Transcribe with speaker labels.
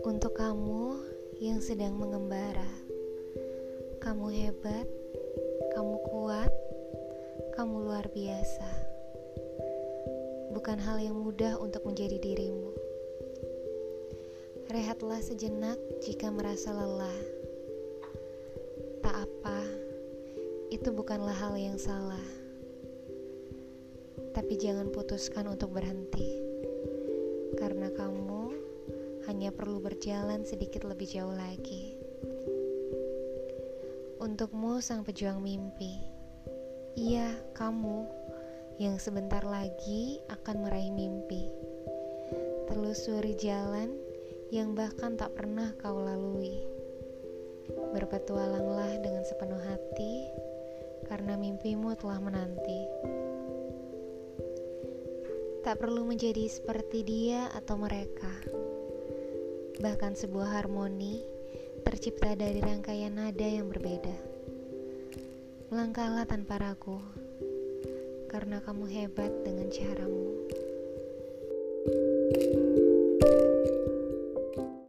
Speaker 1: Untuk kamu yang sedang mengembara, kamu hebat, kamu kuat, kamu luar biasa. Bukan hal yang mudah untuk menjadi dirimu. Rehatlah sejenak jika merasa lelah. Tak apa, itu bukanlah hal yang salah. Tapi jangan putuskan untuk berhenti, karena kamu hanya perlu berjalan sedikit lebih jauh lagi. Untukmu, sang pejuang mimpi, iya, kamu yang sebentar lagi akan meraih mimpi, telusuri jalan yang bahkan tak pernah kau lalui. Berpetualanglah dengan sepenuh hati, karena mimpimu telah menanti. Tak perlu menjadi seperti dia atau mereka bahkan sebuah harmoni tercipta dari rangkaian nada yang berbeda. Melangkahlah tanpa ragu, karena kamu hebat dengan caramu.